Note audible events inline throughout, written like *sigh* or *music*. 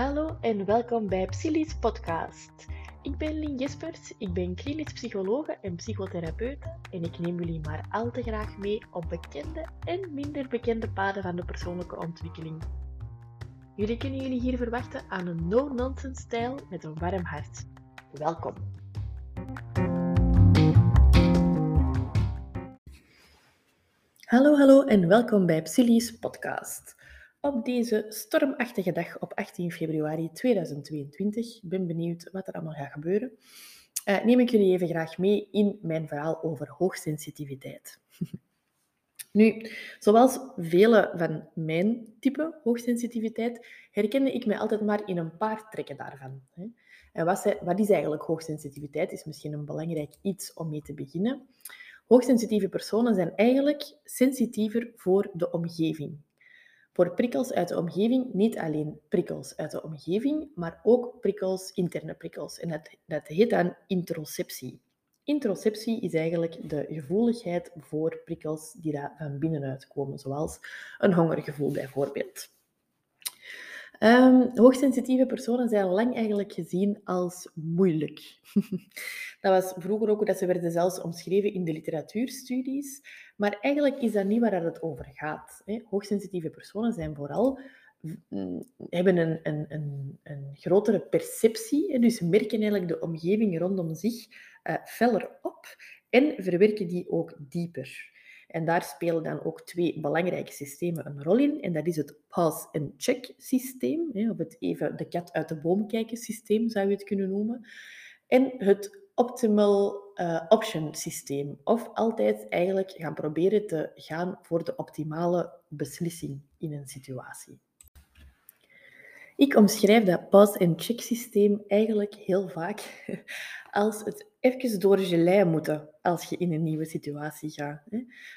Hallo en welkom bij Psyli's podcast. Ik ben Lien Jespers, ik ben klinisch psychologe en psychotherapeute en ik neem jullie maar al te graag mee op bekende en minder bekende paden van de persoonlijke ontwikkeling. Jullie kunnen jullie hier verwachten aan een no-nonsense stijl met een warm hart. Welkom! Hallo, hallo en welkom bij Psyli's podcast. Op deze stormachtige dag op 18 februari 2022, ik ben benieuwd wat er allemaal gaat gebeuren, uh, neem ik jullie even graag mee in mijn verhaal over hoogsensitiviteit. *laughs* nu, zoals vele van mijn type hoogsensitiviteit, herkende ik mij altijd maar in een paar trekken daarvan. En wat, wat is eigenlijk hoogsensitiviteit? Is misschien een belangrijk iets om mee te beginnen. Hoogsensitieve personen zijn eigenlijk sensitiever voor de omgeving. Voor prikkels uit de omgeving, niet alleen prikkels uit de omgeving, maar ook prikkels, interne prikkels. En dat, dat heet dan interoceptie. Interoceptie is eigenlijk de gevoeligheid voor prikkels die daar van binnenuit komen, zoals een hongergevoel bijvoorbeeld. Um, hoogsensitieve personen zijn lang eigenlijk gezien als moeilijk. *laughs* dat was vroeger ook dat ze werden zelfs omschreven in de literatuurstudies. Maar eigenlijk is dat niet waar het over gaat. Hè. Hoogsensitieve personen zijn vooral mm, hebben een, een, een, een grotere perceptie, dus merken eigenlijk de omgeving rondom zich uh, feller op en verwerken die ook dieper. En daar spelen dan ook twee belangrijke systemen een rol in. En dat is het pause-and-check systeem, of het even de kat uit de boom kijken systeem zou je het kunnen noemen. En het optimal uh, option systeem. Of altijd eigenlijk gaan proberen te gaan voor de optimale beslissing in een situatie. Ik omschrijf dat pause-and-check systeem eigenlijk heel vaak *laughs* als het even door gelei moeten als je in een nieuwe situatie gaat.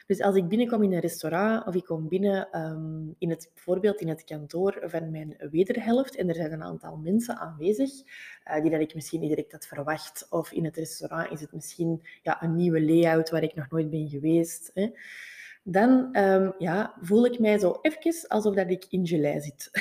Dus als ik binnenkom in een restaurant of ik kom binnen um, in het, bijvoorbeeld in het kantoor van mijn wederhelft en er zijn een aantal mensen aanwezig uh, die dat ik misschien niet direct had verwacht. Of in het restaurant is het misschien ja, een nieuwe layout waar ik nog nooit ben geweest. Hè dan um, ja, voel ik mij zo even alsof dat ik in gelei zit.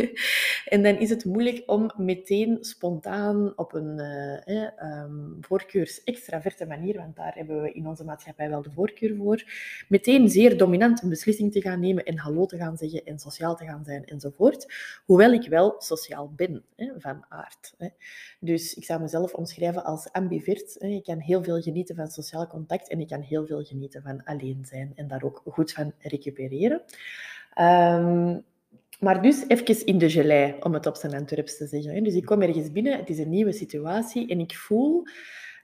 *laughs* en dan is het moeilijk om meteen spontaan op een uh, um, voorkeurs-extraverte manier, want daar hebben we in onze maatschappij wel de voorkeur voor, meteen zeer dominant een beslissing te gaan nemen en hallo te gaan zeggen en sociaal te gaan zijn enzovoort. Hoewel ik wel sociaal ben, van aard. Dus ik zou mezelf omschrijven als ambivert. Ik kan heel veel genieten van sociaal contact en ik kan heel veel genieten van alleen zijn en ook goed van recupereren. Um, maar dus even in de gelei, om het op zijn Antwerps te zeggen. Dus ik kom ergens binnen, het is een nieuwe situatie en ik voel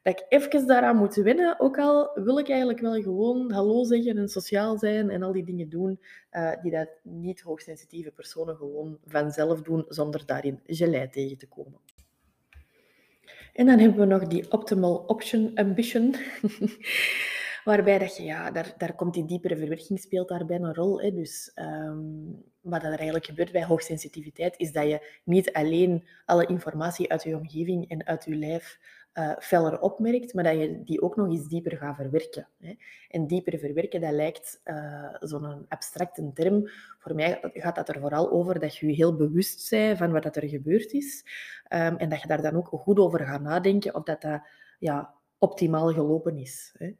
dat ik even daaraan moet wennen. Ook al wil ik eigenlijk wel gewoon hallo zeggen en sociaal zijn en al die dingen doen uh, die dat niet hoogsensitieve personen gewoon vanzelf doen zonder daarin gelei tegen te komen. En dan hebben we nog die optimal option ambition. *laughs* Waarbij dat je, ja, daar, daar komt die diepere verwerking speelt daarbij een rol. Hè. Dus um, wat er eigenlijk gebeurt bij hoogsensitiviteit, is dat je niet alleen alle informatie uit je omgeving en uit je lijf uh, feller opmerkt, maar dat je die ook nog eens dieper gaat verwerken. Hè. En dieper verwerken, dat lijkt uh, zo'n abstracte term. Voor mij gaat dat er vooral over dat je je heel bewust bent van wat er gebeurd is. Um, en dat je daar dan ook goed over gaat nadenken of dat dat ja, optimaal gelopen is. Hè.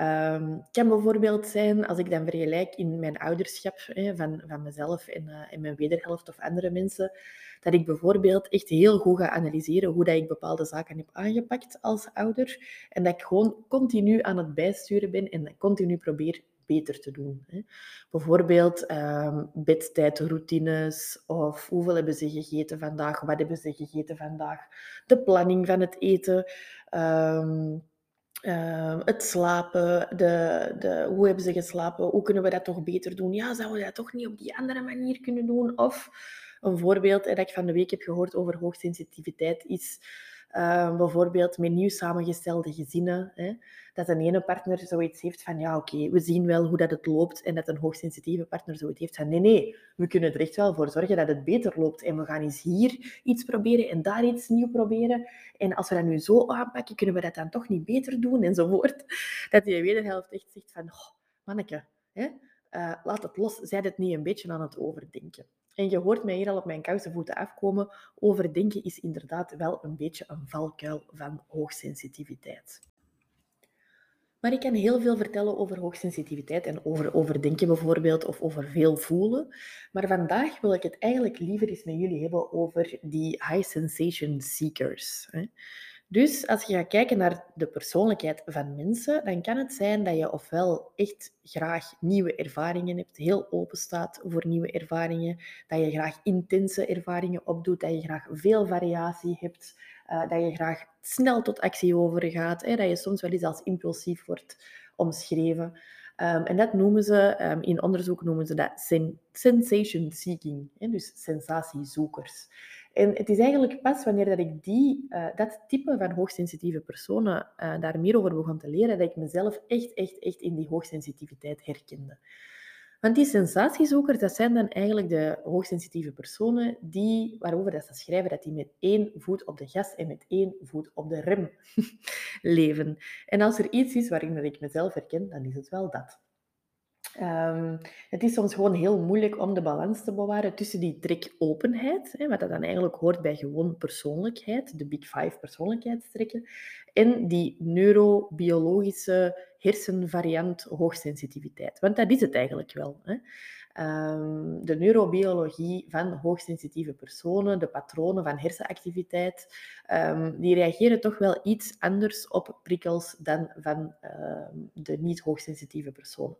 Um, het kan bijvoorbeeld zijn, als ik dan vergelijk in mijn ouderschap van, van mezelf en, uh, mijn wederhelft of andere mensen, dat ik bijvoorbeeld echt heel goed ga analyseren hoe dat ik bepaalde zaken heb aangepakt als ouder. En dat ik gewoon continu aan het bijsturen ben en continu probeer beter te doen. Hè. Bijvoorbeeld um, bedtijdroutines of hoeveel hebben ze gegeten vandaag, wat hebben ze gegeten vandaag, de planning van het eten. Um, uh, het slapen, de, de, hoe hebben ze geslapen, hoe kunnen we dat toch beter doen? Ja, zouden we dat toch niet op die andere manier kunnen doen? Of een voorbeeld dat ik van de week heb gehoord over hoogsensitiviteit is uh, bijvoorbeeld met nieuw samengestelde gezinnen. Hè, dat een ene partner zoiets heeft van, ja oké, we zien wel hoe dat het loopt. En dat een hoogsensitieve partner zoiets heeft van, nee, nee, we kunnen er echt wel voor zorgen dat het beter loopt. En we gaan eens hier iets proberen en daar iets nieuw proberen. En als we dat nu zo aanpakken, kunnen we dat dan toch niet beter doen enzovoort. *laughs* Dat die wederhelft echt zegt van, manneke, hè, uh, laat het los. Zij het niet een beetje aan het overdenken. En je hoort mij hier al op mijn koude voeten afkomen. Overdenken is inderdaad wel een beetje een valkuil van hoogsensitiviteit. Maar ik kan heel veel vertellen over hoogsensitiviteit en over overdenken bijvoorbeeld, of over veel voelen. Maar vandaag wil ik het eigenlijk liever eens met jullie hebben over die high sensation seekers. Dus als je gaat kijken naar de persoonlijkheid van mensen, dan kan het zijn dat je ofwel echt graag nieuwe ervaringen hebt, heel open staat voor nieuwe ervaringen, dat je graag intense ervaringen opdoet, dat je graag veel variatie hebt, uh, dat je graag snel tot actie overgaat, hè, dat je soms wel eens als impulsief wordt omschreven. Um, en dat noemen ze, um, in onderzoek noemen ze dat sen sensation seeking, hè, dus sensatiezoekers. En het is eigenlijk pas wanneer dat ik die, uh, dat type van hoogsensitieve personen uh, daar meer over begon te leren, dat ik mezelf echt, echt, echt in die hoogsensitiviteit herkende. Want die sensatiezoekers, dat zijn dan eigenlijk de hoogsensitieve personen die, waarover dat ze schrijven dat die met één voet op de gas en met één voet op de rem *laughs* leven. En als er iets is waarin ik mezelf herken, dan is het wel dat. Um, het is soms gewoon heel moeilijk om de balans te bewaren tussen die trek-openheid, wat dat dan eigenlijk hoort bij gewoon persoonlijkheid, de Big Five persoonlijkheidstrekken, en die neurobiologische hersenvariant hoogsensitiviteit. Want dat is het eigenlijk wel. Hè. Um, de neurobiologie van hoogsensitieve personen, de patronen van hersenactiviteit, um, die reageren toch wel iets anders op prikkels dan van um, de niet-hoogsensitieve personen.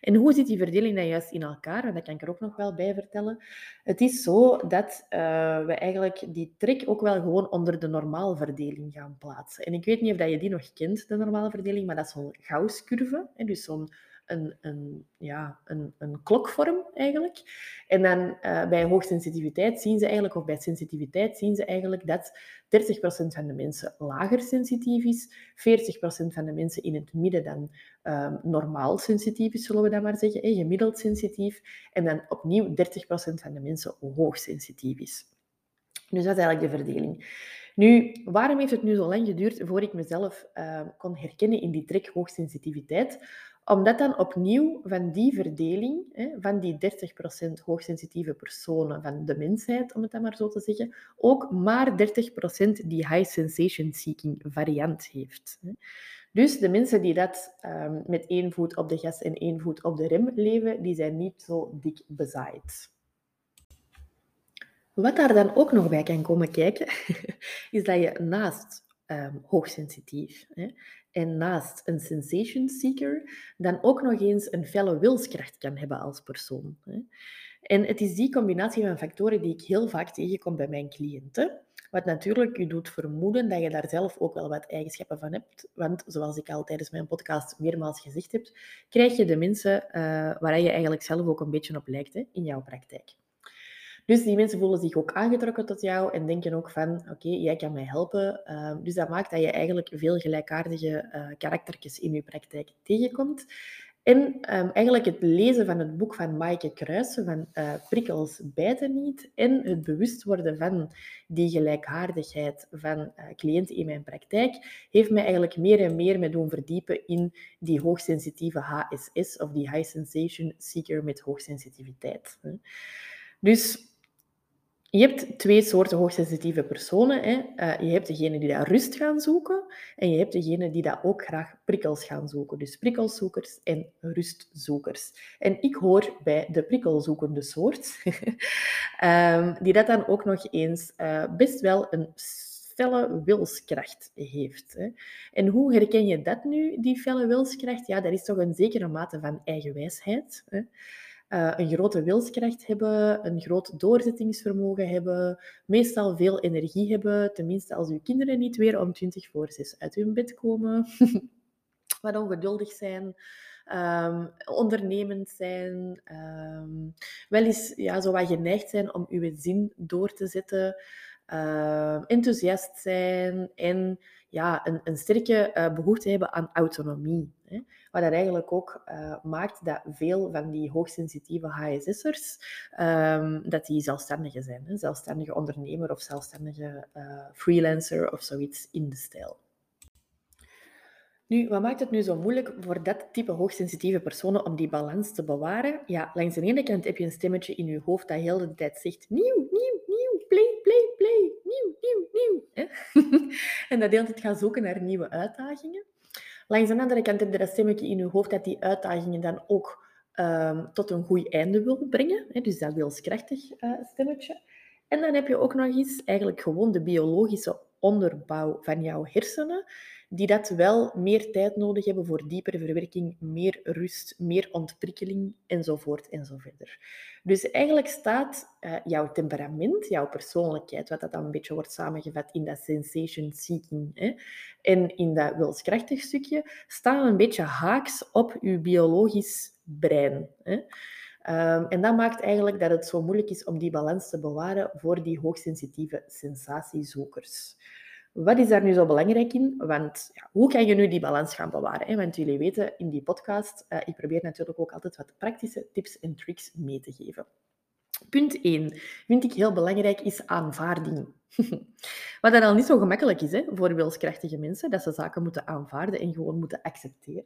En hoe zit die verdeling dan juist in elkaar? En dat kan ik er ook nog wel bij vertellen. Het is zo dat uh, we eigenlijk die trek ook wel gewoon onder de normaalverdeling gaan plaatsen. En ik weet niet of dat je die nog kent, de normale verdeling, maar dat is zo'n Gauss-curve. Dus zo'n een, ja, een, een klokvorm eigenlijk. En dan uh, bij hoogsensitiviteit zien ze eigenlijk, of bij sensitiviteit zien ze eigenlijk dat 30% van de mensen lager sensitief is, 40% van de mensen in het midden dan um, normaal sensitief is, zullen we dat maar zeggen, gemiddeld sensitief, en dan opnieuw 30% van de mensen hoogsensitief is. Dus dat is eigenlijk de verdeling. Nu, waarom heeft het nu zo lang geduurd voor ik mezelf uh, kon herkennen in die trek hoogsensitiviteit? Omdat dan opnieuw van die verdeling, van die 30% hoogsensitieve personen van de mensheid, om het dan maar zo te zeggen, ook maar 30% die high sensation seeking variant heeft. Dus de mensen die dat um, met één voet op de gas en één voet op de rem leven, die zijn niet zo dik bezaaid. Wat daar dan ook nog bij kan komen kijken, *laughs* is dat je naast um, hoogsensitief hè, en naast een sensation seeker dan ook nog eens een felle wilskracht kan hebben als persoon. En het is die combinatie van factoren die ik heel vaak tegenkom bij mijn cliënten. Wat natuurlijk je doet vermoeden dat je daar zelf ook wel wat eigenschappen van hebt. Want zoals ik al tijdens mijn podcast meermaals gezegd heb, krijg je de mensen uh, waar je eigenlijk zelf ook een beetje op lijkt in jouw praktijk. Dus die mensen voelen zich ook aangetrokken tot jou en denken ook van, oké, jij kan mij helpen. Uh, dus dat maakt dat je eigenlijk veel gelijkaardige uh, karaktertjes in je praktijk tegenkomt. En um, eigenlijk het lezen van het boek van Maaike Kruijsen, van uh, Prikkels bijten niet, en het bewust worden van die gelijkaardigheid van uh, cliënten in mijn praktijk, heeft mij eigenlijk meer en meer me doen verdiepen in die hoogsensitieve HSS, of die High Sensation Seeker met hoogsensitiviteit. Dus je hebt twee soorten hoogsensitieve personen. Hè. Uh, je hebt degene die daar rust gaan zoeken en je hebt degene die daar ook graag prikkels gaan zoeken. Dus prikkelzoekers en rustzoekers. En ik hoor bij de prikkelzoekende soort, um, *laughs* die dat dan ook nog eens uh, best wel een felle wilskracht heeft. Hè. En hoe herken je dat nu, die felle wilskracht? Ja, dat is toch een zekere mate van eigenwijsheid. Hè uh, een grote wilskracht hebben, een groot doorzettingsvermogen hebben, meestal veel energie hebben, tenminste als uw kinderen niet weer om 20 voor 6 uit hun bed komen, *laughs* wat ongeduldig zijn, um, ondernemend zijn, um, wel eens ja, zo wat geneigd zijn om uw zin door te zetten, uh, enthousiast zijn en ja, een, een sterke uh, behoefte hebben aan autonomie. Hè. Wat dat eigenlijk ook uh, maakt dat veel van die hoogsensitieve HSS'ers, um, dat die zelfstandigen zijn. Hè. Zelfstandige ondernemer of zelfstandige uh, freelancer of zoiets in de stijl. Nu, wat maakt het nu zo moeilijk voor dat type hoogsensitieve personen om die balans te bewaren? Ja, langs de ene kant heb je een stemmetje in je hoofd dat heel de tijd zegt nieuw, nieuw, nieuw, nieuw, nieuw, nieuw. *laughs* En dat de hele tijd gaat zoeken naar nieuwe uitdagingen. Langs de andere kant heb je dat stemmetje in je hoofd dat die uitdagingen dan ook um, tot een goed einde wil brengen. Dus dat wilskrachtig uh, stemmetje. En dan heb je ook nog eens eigenlijk gewoon de biologische onderbouw van jouw hersenen, die dat wel meer tijd nodig hebben voor diepere verwerking, meer rust, meer ontprikkeling enzovoort enzoverder. Dus eigenlijk staat uh, jouw temperament, jouw persoonlijkheid, wat dat dan een beetje wordt samengevat in dat sensation seeking hè, en in dat wilskrachtig stukje, staan een beetje haaks op je biologisch brein. Hè. Um, en dat maakt eigenlijk dat het zo moeilijk is om die balans te bewaren voor die hoogsensitieve sensatiezoekers. Wat is daar nu zo belangrijk in? Want ja, hoe kan je nu die balans gaan bewaren? Hè? Want jullie weten in die podcast, uh, ik probeer natuurlijk ook altijd wat praktische tips en tricks mee te geven. Punt 1 vind ik heel belangrijk is aanvaarding. *laughs* Wat dan al niet zo gemakkelijk is hè, voor wilskrachtige mensen, dat ze zaken moeten aanvaarden en gewoon moeten accepteren.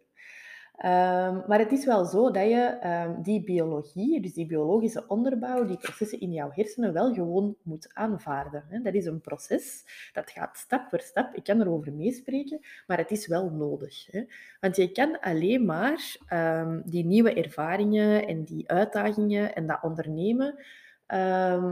Um, maar het is wel zo dat je um, die biologie, dus die biologische onderbouw, die processen in jouw hersenen wel gewoon moet aanvaarden. Hè. Dat is een proces, dat gaat stap voor stap. Ik kan erover meespreken, maar het is wel nodig. Hè. Want je kan alleen maar um, die nieuwe ervaringen en die uitdagingen en dat ondernemen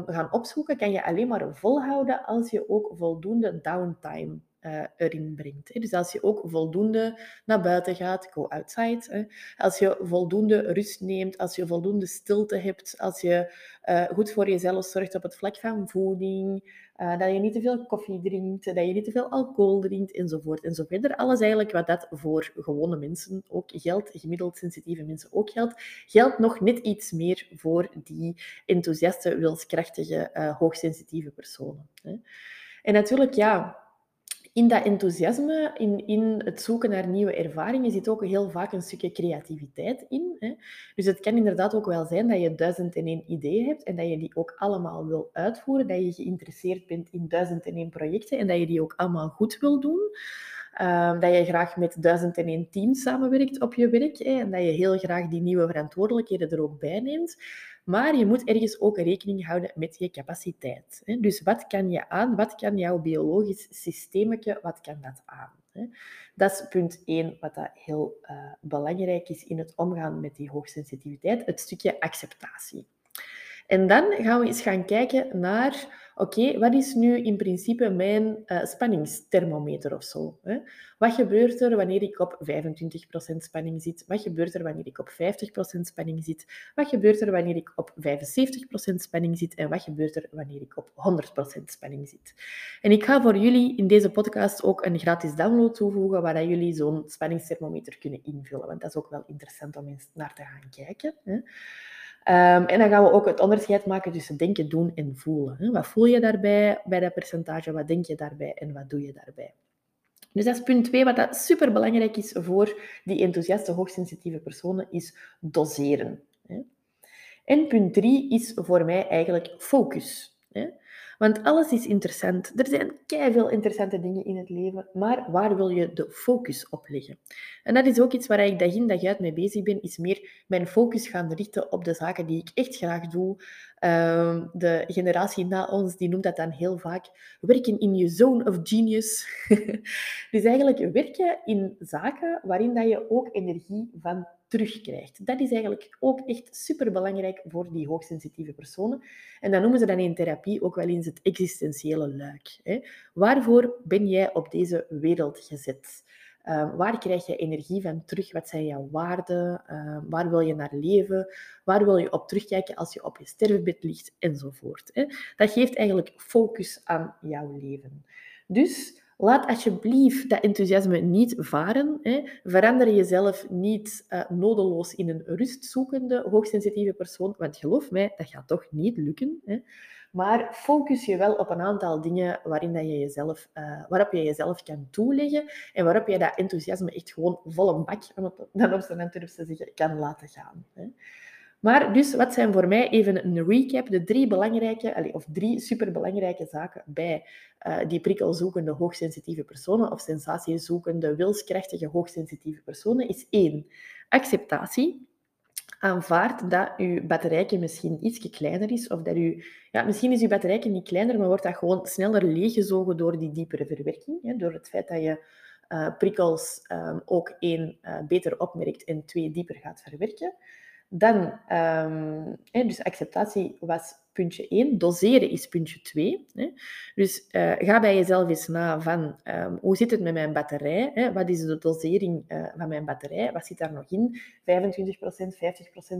gaan opzoeken, kan je alleen maar volhouden als je ook voldoende downtime uh, erin brengt. Dus als je ook voldoende naar buiten gaat, go outside. Als je voldoende rust neemt, als je voldoende stilte hebt, als je uh, goed voor jezelf zorgt op het vlak van voeding, uh, dat je niet te veel koffie drinkt, dat je niet te veel alcohol drinkt, enzovoort enzovoort. Alles eigenlijk wat dat voor gewone mensen ook geldt, gemiddeld sensitieve mensen ook geldt, geldt nog net iets meer voor die enthousiaste, wilskrachtige, hoogsensitieve personen. En natuurlijk, ja, in dat enthousiasme, in, in het zoeken naar nieuwe ervaringen, zit ook heel vaak een stukje creativiteit in. Hè. Dus het kan inderdaad ook wel zijn dat je duizend en één ideeën hebt en dat je die ook allemaal wil uitvoeren, dat je geïnteresseerd bent in duizend en één projecten en dat je die ook allemaal goed wil doen. Uh, dat je graag met duizend en één team samenwerkt op je werk hè, en dat je heel graag die nieuwe verantwoordelijkheden er ook bij neemt. Maar je moet ergens ook rekening houden met je capaciteit. Dus wat kan je aan? Wat kan jouw biologisch systeemje, wat kan dat aan? Dat is punt 1, wat dat heel uh, belangrijk is in het omgaan met die hoogsensitiviteit, het stukje acceptatie. En dan gaan we eens gaan kijken naar oké, wat is nu in principe mijn uh, spanningsthermometer of zo? Hè? Wat gebeurt er wanneer ik op 25% spanning zit? Wat gebeurt er wanneer ik op 50% spanning zit? Wat gebeurt er wanneer ik op 75% spanning zit? En wat gebeurt er wanneer ik op 100% spanning zit? En ik ga voor jullie in deze podcast ook een gratis download toevoegen waar jullie zo'n spanningsthermometer kunnen invullen. Want dat is ook wel interessant om eens naar te gaan kijken. Hè? Um, en dan gaan we ook het onderscheid maken tussen denken, doen en voelen. Wat voel je daarbij bij dat percentage? Wat denk je daarbij en wat doe je daarbij? Dus dat is punt 2, wat dat super belangrijk is voor die enthousiaste, hoogsensitieve personen, is doseren. En punt 3 is voor mij eigenlijk focus. Want alles is interessant. Er zijn veel interessante dingen in het leven, maar waar wil je de focus op leggen? En dat is ook iets waar ik dag in dag uit mee bezig ben, is meer mijn focus gaan richten op de zaken die ik echt graag doe. Ehm, de generatie na ons, die noemt dat dan heel vaak werken in je zone of genius. *laughs* dus eigenlijk werken in zaken waarin dat je ook energie van terugkrijgt. Dat is eigenlijk ook echt superbelangrijk voor die hoogsensitieve personen. En dat noemen ze dan in therapie ook wel eens het existentiële luik. Hè. Waarvoor ben jij op deze wereld gezet? Uh, waar krijg je energie van terug? Wat zijn jouw waarden? Uh, waar wil je naar leven? Waar wil je op terugkijken als je op je sterfbed ligt? Enzovoort. Hè. Dat geeft eigenlijk focus aan jouw leven. Dus Laat alsjeblieft dat enthousiasme niet varen. Hè. Verander jezelf niet uh, nodeloos in een rustzoekende, hoogsensitieve persoon. Want geloof mij, dat gaat toch niet lukken. Hè. Maar focus je wel op een aantal dingen waarin dat je jezelf, uh, waarop je jezelf kan toeleggen en waarop je dat enthousiasme echt gewoon vol een bak, om dan op zijn Antwerps te kan laten gaan. Hè. Maar dus, wat zijn voor mij even een recap, de drie belangrijke, of drie superbelangrijke zaken bij uh, die prikkelzoekende hoogsensitieve personen of sensatiezoekende wilskrachtige hoogsensitieve personen, is één, acceptatie aanvaard dat uw batterijtje misschien iets kleiner is. Of dat u, ja, misschien is uw batterijtje niet kleiner, maar wordt dat gewoon sneller leeggezogen door die diepere verwerking. Hè, door het feit dat je uh, prikkels um, ook één, uh, beter opmerkt en twee, dieper gaat verwerken. Dan, um, hè, dus acceptatie was puntje 1. Doseren is puntje 2. Hè. Dus uh, ga bij jezelf eens na van um, hoe zit het met mijn batterij? Hè? Wat is de dosering uh, van mijn batterij? Wat zit daar nog in? 25%, 50%,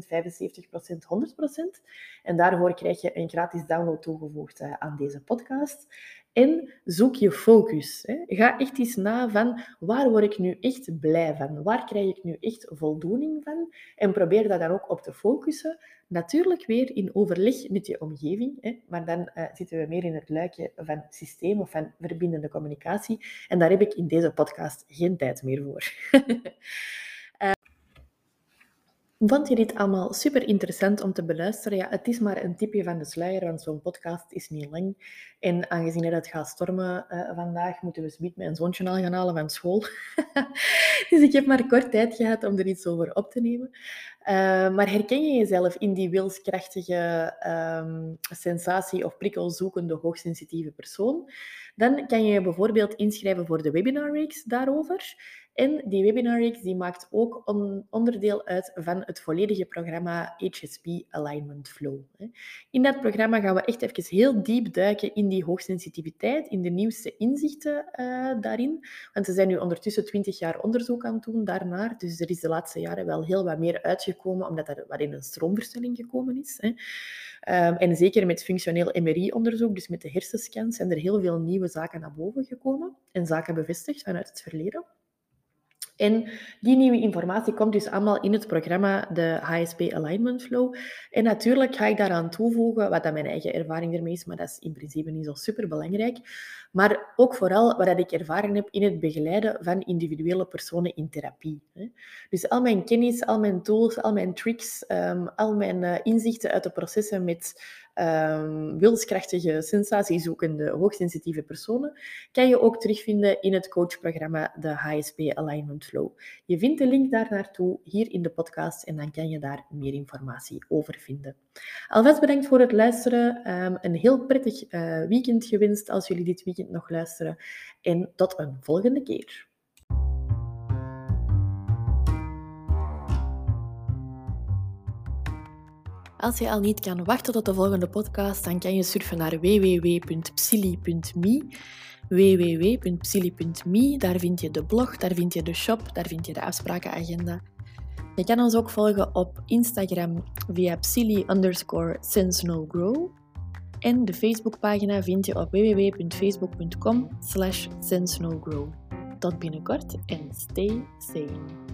75%, 100%? En daarvoor krijg je een gratis download toegevoegd uh, aan deze podcast. En zoek je focus. Hè. Ga echt eens na van waar word ik nu echt blij van? Waar krijg ik nu echt voldoening van? En probeer dat dan ook op te focussen. Natuurlijk weer in overleg met je omgeving, hè, maar dan uh, zitten we meer in het luikje van systeem of van verbindende communicatie. En daar heb ik in deze podcast geen tijd meer voor. *laughs* Vond je dit allemaal super interessant om te beluisteren? Ja, het is maar een tipje van de sluier, want zo'n podcast is niet lang. En aangezien het gaat stormen uh, vandaag, moeten we met mijn zoontje al gaan halen van school. *laughs* dus ik heb maar kort tijd gehad om er iets over op te nemen. Uh, maar herken je jezelf in die wilskrachtige um, sensatie of prikkelzoekende hoogsensitieve persoon? Dan kan je je bijvoorbeeld inschrijven voor de webinarreeks daarover. En die webinarreeks die maakt ook onderdeel uit van het volledige programma HSP Alignment Flow. In dat programma gaan we echt even heel diep duiken in die hoogsensitiviteit, in de nieuwste inzichten uh, daarin. Want ze zijn nu ondertussen 20 jaar onderzoek aan het doen daarnaar. Dus er is de laatste jaren wel heel wat meer uitgekomen, omdat er waarin een stroomverstelling gekomen is. Hè. Um, en zeker met functioneel MRI-onderzoek, dus met de hersenscans, zijn er heel veel nieuwe zaken naar boven gekomen en zaken bevestigd vanuit het verleden. En die nieuwe informatie komt dus allemaal in het programma, de HSP Alignment Flow. En natuurlijk ga ik daaraan toevoegen wat dat mijn eigen ervaring ermee is, maar dat is in principe niet zo super belangrijk. Maar ook vooral wat ik ervaren heb in het begeleiden van individuele personen in therapie. Dus al mijn kennis, al mijn tools, al mijn tricks, ehm, al mijn eh, inzichten uit de processen met um, wilskrachtige, sensatiezoekende, hoogsensitieve personen, kan je ook terugvinden in het coachprogramma de HSP Alignment Flow. Je vindt de link daar naartoe hier in de podcast en dan kan je daar meer informatie over vinden. Alvast bedankt voor het luisteren. Um, een heel prettig uh, weekend gewenst als jullie dit weekend nog luisteren. En tot een volgende keer. Als je al niet kan wachten tot de volgende podcast, dan kan je surfen naar www.psili.me www.psili.me. Daar vind je de blog, daar vind je de shop, daar vind je de afsprakenagenda. Je kan ons ook volgen op Instagram via psili underscore sense En de Facebookpagina vind je op www.facebook.com slash Tot binnenkort en stay sane.